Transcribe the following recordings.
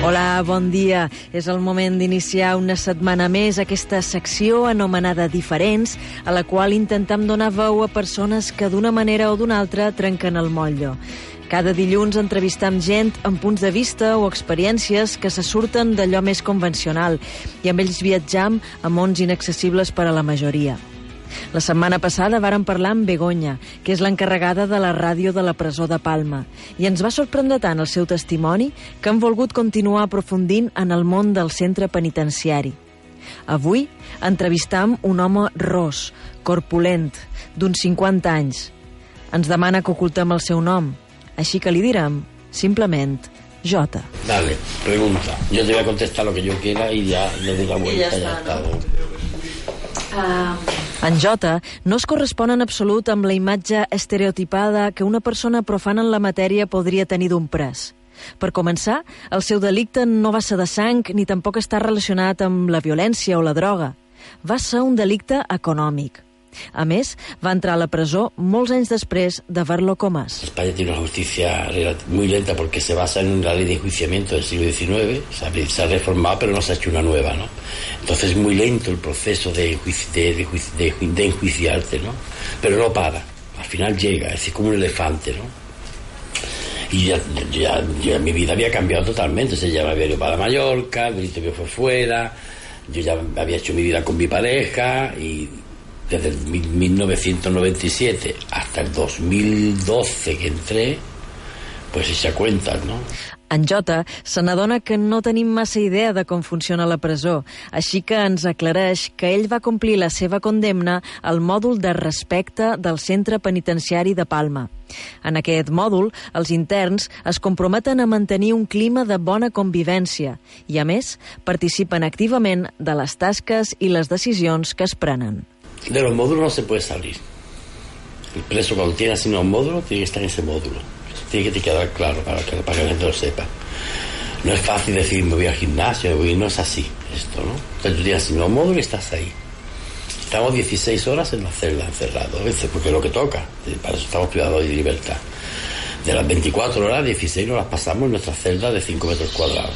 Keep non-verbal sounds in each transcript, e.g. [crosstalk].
Hola, bon dia. És el moment d'iniciar una setmana més aquesta secció anomenada Diferents, a la qual intentem donar veu a persones que d'una manera o d'una altra trenquen el motllo. Cada dilluns entrevistam gent amb punts de vista o experiències que se surten d'allò més convencional i amb ells viatjam a mons inaccessibles per a la majoria. La setmana passada vàrem parlar amb Begoña, que és l'encarregada de la ràdio de la presó de Palma, i ens va sorprendre tant el seu testimoni que hem volgut continuar aprofundint en el món del centre penitenciari. Avui entrevistam un home ros, corpulent, d'uns 50 anys. Ens demana que ocultem el seu nom, així que li direm, simplement, Jota. Dale, pregunta. Yo te voy a contestar lo que yo quiera y ya le doy la vuelta y ya, está. En Jota no es correspon en absolut amb la imatge estereotipada que una persona profana en la matèria podria tenir d'un pres. Per començar, el seu delicte no va ser de sang ni tampoc està relacionat amb la violència o la droga. Va ser un delicte econòmic. A més, va entrar a la presó molts anys després d'haver-lo comès. España tiene una justicia muy lenta porque se basa en la ley de enjuiciamiento del siglo XIX, o sea, se ha reformado pero no se ha hecho una nueva, ¿no? Entonces es muy lento el proceso de, de, de de ju- de enjuiciarte, ¿no? Pero no para, al final llega, es como un elefante, ¿no? Y ya, ya, ya mi vida había cambiado totalmente, o sea, ya me había ido para Mallorca, el que fue fuera, yo ya había hecho mi vida con mi pareja y desde el mil- 1997 hasta el 2012 que entré, pues se cuentan, ¿no? En Jota se n'adona que no tenim massa idea de com funciona la presó, així que ens aclareix que ell va complir la seva condemna al mòdul de respecte del centre penitenciari de Palma. En aquest mòdul, els interns es comprometen a mantenir un clima de bona convivència i, a més, participen activament de les tasques i les decisions que es prenen. De los módulos no se puede salir. El preso cuando tiene asignado un módulo tiene que estar en ese módulo. Tiene que quedar claro para que, la gente lo sepa. No es fácil decir me voy al gimnasio, no es así esto, ¿no? Entonces tú tienes asignado un módulo y estás ahí. Estamos 16 horas en la celda encerrados, a veces, porque es lo que toca. eh, Para eso estamos privados de libertad. De las 24 horas, 16 nos las pasamos en nuestra celda de 5 metros cuadrados.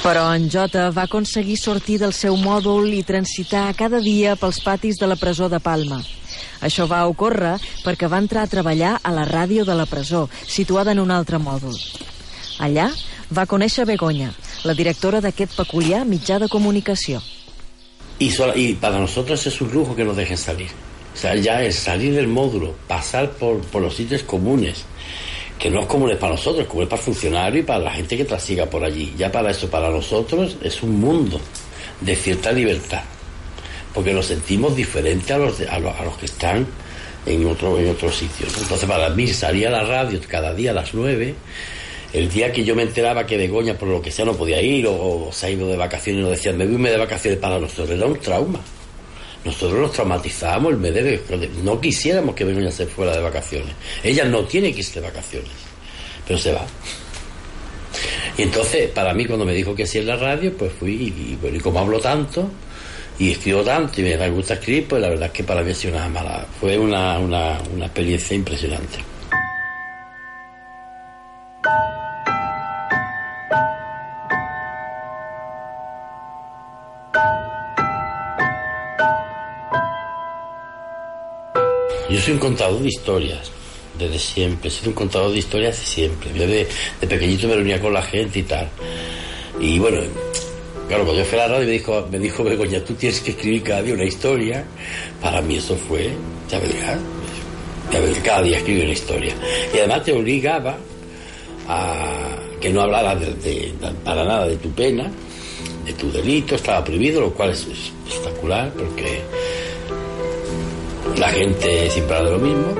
Però en Jota va aconseguir sortir del seu mòdul i transitar cada dia pels patis de la presó de Palma. Això va ocórrer perquè va entrar a treballar a la ràdio de la presó, situada en un altre mòdul. Allà va conèixer Begoña, la directora d'aquest peculiar mitjà de comunicació. Y, sola- y para nosotros es un lujo que nos dejen salir. O sea, ya es salir del módulo, pasar por, por los sitios comunes, que no es comunes para nosotros, es común para el funcionario y para la gente que trasiga por allí. Ya para eso, para nosotros, es un mundo de cierta libertad. Porque nos sentimos diferentes a los, de- a los, a los que están en otro, en otro sitio. Entonces, para mí, salía la radio cada día a las nueve. El día que yo me enteraba que Begoña, por lo que sea, no podía ir o, se ha ido de vacaciones, nos decían, me voy de vacaciones para nosotros, era un trauma. Nosotros nos traumatizamos el mes No quisiéramos que Begoña se fuera de vacaciones. Ella no tiene que irse de vacaciones, pero se va. Y entonces, para mí, cuando me dijo que sí en la radio, pues fui, y, y, y como hablo tanto, y escribo tanto, y me gusta escribir, pues la verdad es que para mí ha sido una mala, fue una, una experiencia impresionante. Yo soy un contador de historias, desde siempre. He sido un contador de historias de siempre. Yo de, pequeñito me reunía con la gente y tal. Y bueno, claro, cuando yo fui a la radio me dijo, me dijo Begoña, tú tienes que escribir cada día una historia. Para mí eso fue, ya verás, ya verás, cada día escribir una historia. Y además te obligaba a que no hablaras de- de- para nada de tu pena, de tu delito, estaba prohibido, lo cual es espectacular porque la gente siempre habla de lo mismo.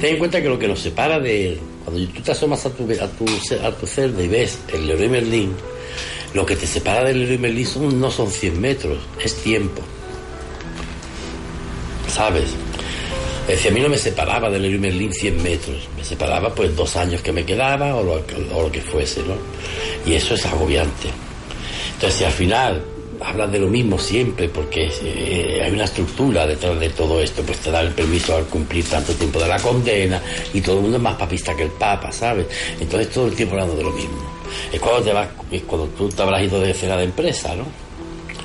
Ten en cuenta que lo que nos separa de... Cuando tú te asomas a tu, a tu, a tu celda y ves el Leroy Merlin, lo que te separa del Leroy Merlin son- no son 100 metros, es tiempo. ¿Sabes? Es decir, a mí no me separaba del Leroy Merlin 100 metros, me separaba pues dos años que me quedaba o lo, o lo que fuese, ¿no? Y eso es agobiante. Entonces, si al final hablas de lo mismo siempre, porque eh, hay una estructura detrás de todo esto, pues te da el permiso al cumplir tanto tiempo de la condena y todo el mundo es más papista que el Papa, ¿sabes? Entonces todo el tiempo hablando de lo mismo. Es cuando te vas, es cuando tú te habrás ido de cena de empresa, ¿no?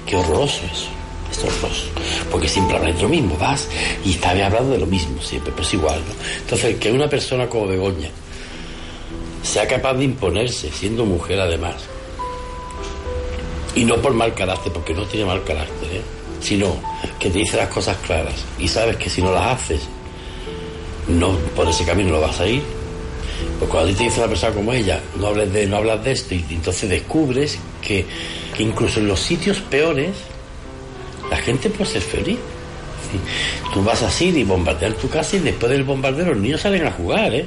Qué horroroso eso. Es horroroso. Porque siempre hablas de lo mismo, vas y estás hablando de lo mismo siempre, pues igual, ¿no? Entonces, que una persona como Begoña sea capaz de imponerse, siendo mujer además, y no por mal carácter, porque no tiene mal carácter, ¿eh? sino que te dice las cosas claras y sabes que si no las haces, no por ese camino no vas a ir. Pues cuando te dice una persona como ella, no hables de, no hablas de esto, y entonces descubres que incluso en los sitios peores, la gente puede ser feliz. Tú vas a ir y bombardear tu casa y después del bombardeo los niños salen a jugar, ¿eh?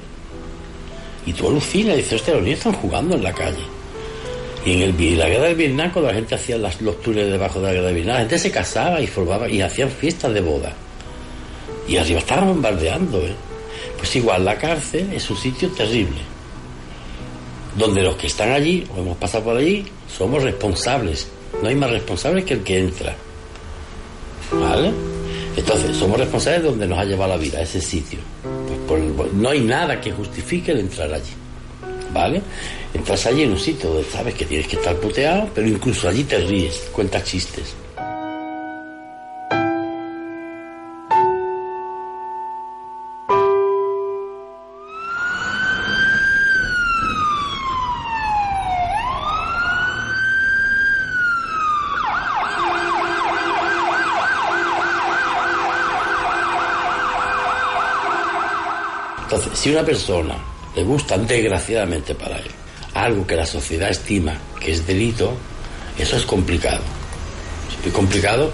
Y tú alucinas y dices, hostia, los niños están jugando en la calle. Y en el, la guerra del Vietnam, cuando la gente hacía las, los túneles debajo de la guerra del Vietnam, la gente se casaba y formaba y hacían fiestas de boda. Y arriba estaban bombardeando, ¿eh? Pues igual, la cárcel es un sitio terrible. Donde los que están allí, o hemos pasado por allí, somos responsables. No hay más responsables que el que entra. ¿Vale? Entonces, somos responsables de donde nos ha llevado la vida, ese sitio. Pues por, no hay nada que justifique el entrar allí. ¿Vale? Entras allí en un sitio donde sabes que tienes que estar puteado, pero incluso allí te ríes, cuentas chistes. Entonces, si una persona le gusta desgraciadamente para él algo que la sociedad estima que es delito, eso es complicado. Es complicado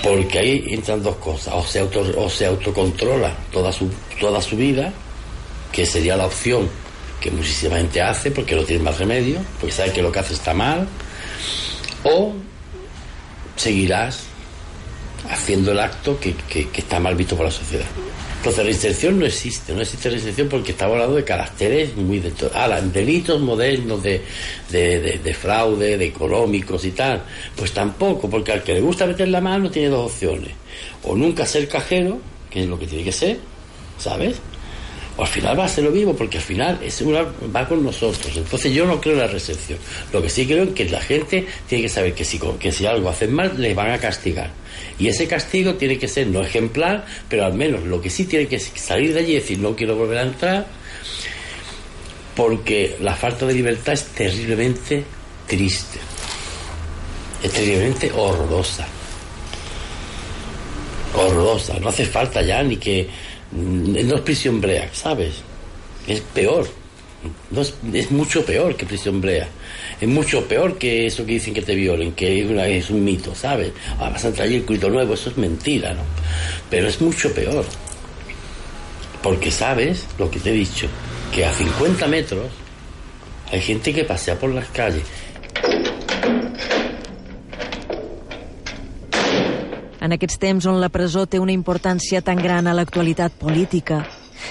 porque ahí entran dos cosas. O se, auto, o se autocontrola toda su, toda su vida, que sería la opción que muchísima gente hace porque no tiene más remedio, porque sabe que lo que hace está mal, o seguirás haciendo el acto que, que está mal visto por la sociedad. Entonces la inserción no existe, no existe la inserción porque estamos hablando de caracteres muy de ahora, delitos modernos de, de, de, de, fraude, de económicos y tal, pues tampoco, porque al que le gusta meter la mano tiene dos opciones, o nunca ser cajero, que es lo que tiene que ser, ¿sabes? Al final va a ser lo mismo, porque al final es una, va con nosotros. Entonces yo no creo en la recepción. Lo que sí creo es que la gente tiene que saber que si, que si algo hacen mal, les van a castigar. Y ese castigo tiene que ser no ejemplar, pero al menos lo que sí tiene que salir de allí y decir no quiero volver a entrar, porque la falta de libertad es terriblemente triste, es terriblemente horrorosa. Horrorosa, no hace falta ya ni que. No es prisión brea, ¿sabes? Es peor. No es, mucho peor que prisión brea es mucho peor que eso que dicen que te violen, que es, un mito, ¿sabes? Ah, vas a traer el culto nuevo, eso es mentira, ¿no? Pero es mucho peor. Porque sabes lo que te he dicho, que a 50 metros hay gente que pasea por las calles. En aquests temps on la presó té una importància tan gran a l'actualitat política,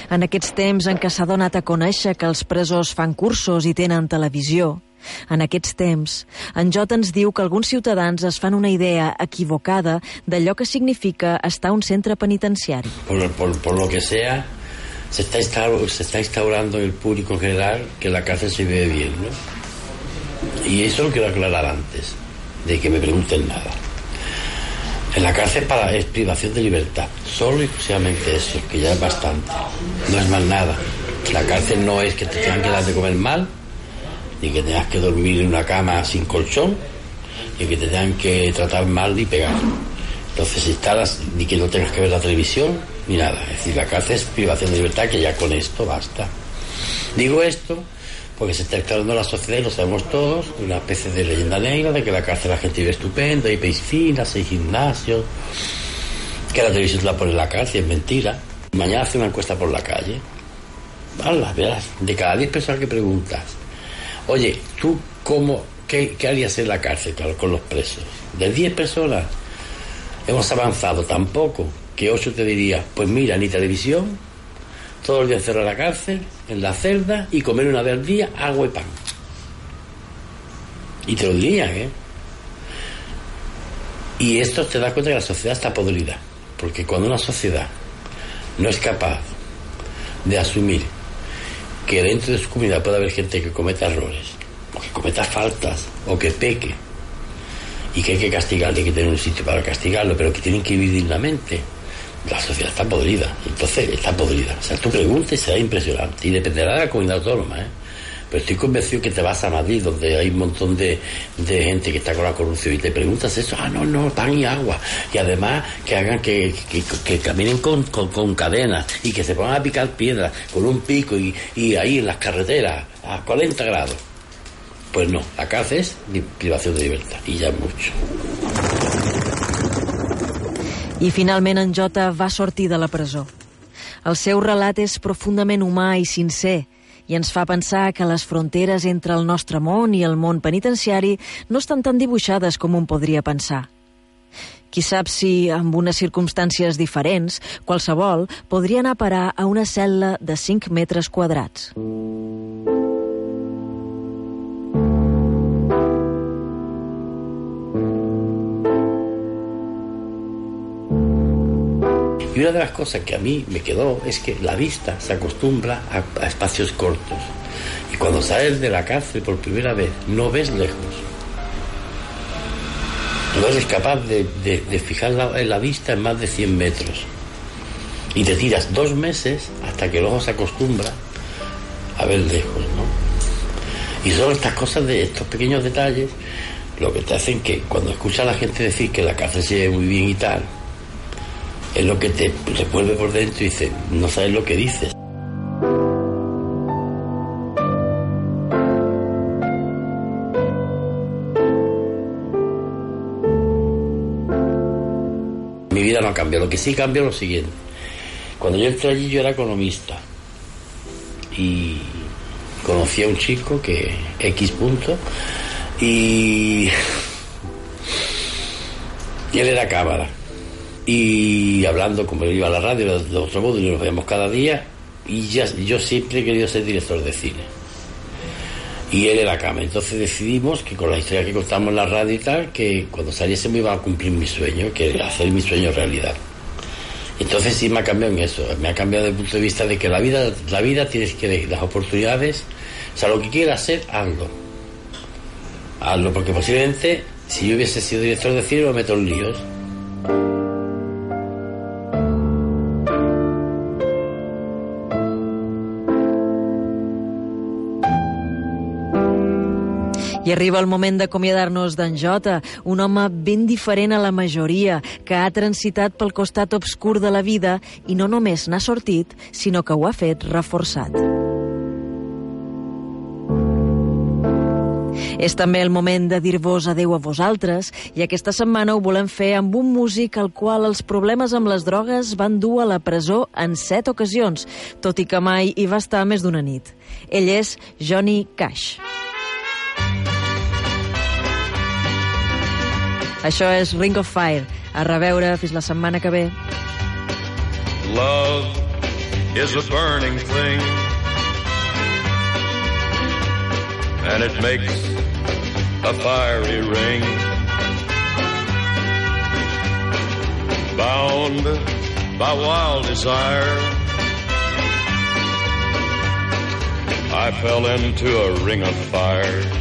en aquests temps en què s'ha donat a conèixer que els presos fan cursos i tenen televisió, en aquests temps, en Jot ens diu que alguns ciutadans es fan una idea equivocada d'allò que significa estar a un centre penitenciari. Por, por, por lo que sea, se está, se está instaurando el público general que la cárcel se vive bien, ¿no? Y eso lo quiero aclarar antes de que me pregunten nada. En la cárcel para, es privación de libertad, solo y exclusivamente eso, que ya es bastante, no es más nada. La cárcel no es que te tengan que dar de comer mal, ni que tengas que dormir en una cama sin colchón, ni que te tengan que tratar mal ni pegar. Entonces instalas, ni que no tengas que ver la televisión, ni nada. Es decir, la cárcel es privación de libertad, que ya con esto basta. Digo esto porque se está instalando la sociedad, lo sabemos todos, una especie de leyenda negra de que la cárcel la gente vive estupenda, hay piscinas, hay gimnasios, que la televisión la pone en la cárcel, es mentira. Mañana hace una encuesta por la calle. Hala, verás, de cada 10 personas que preguntas, Oye, ¿tú cómo, qué, harías en la cárcel con los presos? De 10 personas hemos avanzado tan poco que 8 te diría, pues mira, ni televisión, todos los días cerrar la cárcel, en la celda y comer una vez al día agua y pan. Y te lo dirían, ¿eh? Y esto te das cuenta que la sociedad está podrida. Porque cuando una sociedad no es capaz de asumir que dentro de su comunidad puede haber gente que cometa errores, o que cometa faltas, o que peque, y que hay que castigarle, hay que tener un sitio para castigarlo, pero que tienen que vivir dignamente. La sociedad está podrida, entonces está podrida. O sea, tú preguntas y será impresionante, y dependerá de la comunidad autónoma, ¿eh? Pero estoy convencido que te vas a Madrid, donde hay un montón de, de gente que está con la corrupción, y te preguntas eso, ah, no, no, pan y agua. Y además que hagan que, que, caminen con, con, cadenas y que se pongan a picar piedras con un pico y, y ahí en las carreteras a 40 grados. Pues no, la cárcel es privación de libertad, i ja mucho. I finalment en Jota va sortir de la presó. El seu relat és profundament humà i sincer, i ens fa pensar que les fronteres entre el nostre món i el món penitenciari no estan tan dibuixades com un podria pensar. Qui sap si, amb unes circumstàncies diferents, qualsevol podria anar a parar a una cel·la de 5 metres quadrats. Y una de las cosas que a mí me quedó es que la vista se acostumbra a, espacios cortos. Y cuando sales de la cárcel por primera vez, no ves lejos. No eres capaz de fijar la, la, vista en más de 100 metros. Y te tiras dos meses hasta que el ojo se acostumbra a ver lejos, ¿no? Y son estas cosas de estos pequeños detalles lo que te hacen que cuando escuchas a la gente decir que la cárcel se ve muy bien y tal, es lo que te revuelve por dentro y dice, no sabes lo que dices. Mi vida no ha cambiado, lo que sí cambió es lo siguiente. Cuando yo entré allí yo era economista y conocí a un chico que X punto y, [laughs] y él era cámara y hablando como yo iba a la radio otro modo y nos veíamos cada día y ya, yo siempre he querido ser director de cine. Y él era cama. Entonces decidimos que con la historia que contamos en la radio y tal que cuando saliese me iba a cumplir mi sueño que era hacer mi sueño realidad. Entonces sí me ha cambiado en eso. Me ha cambiado desde el punto de vista de que la vida la vida tienes que las oportunidades o sea lo que quieras hacer hazlo. Hazlo porque posiblemente si yo hubiese sido director de cine me meto en líos Arriba el moment d'acomiadar-nos d'en Jota, un home ben diferent a la majoria, que ha transitat pel costat obscur de la vida i no només n'ha sortit, sinó que ho ha fet reforçat. És també el moment de dir-vos adeu a vosaltres i aquesta setmana ho volem fer amb un músic al qual els problemes amb les drogues van dur a la presó en set ocasions, tot i que mai hi va estar més d'una nit. Ell és Johnny Cash. Això és Ring of Fire. A reveure fins la setmana que ve. Love is a burning thing And it makes a fiery ring Bound by wild desire I fell into a ring of fire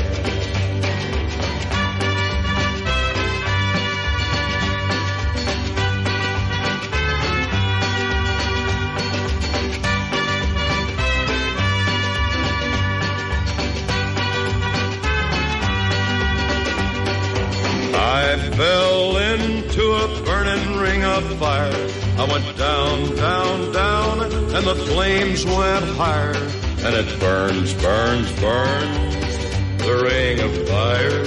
Ring of fire. I went down, down, down, and the flames went higher. And it burns, burns, burns, the ring of fire,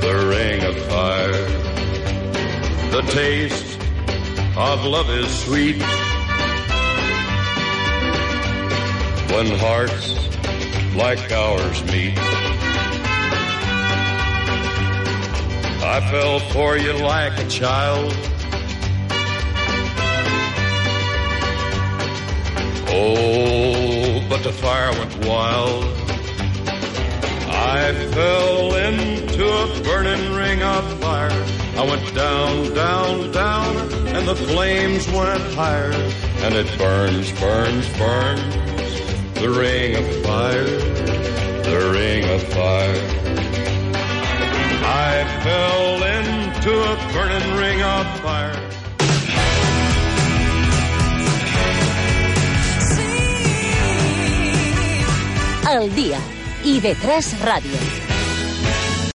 the ring of fire. The taste of love is sweet when hearts like ours meet. I fell for you like a child. Oh, but the fire went wild. I fell into a burning ring of fire. I went down, down, down, and the flames went higher. And it burns, burns, burns, the ring of fire, the ring of fire. I fell into a burning ring of fire. al dia. I de 3 Radio.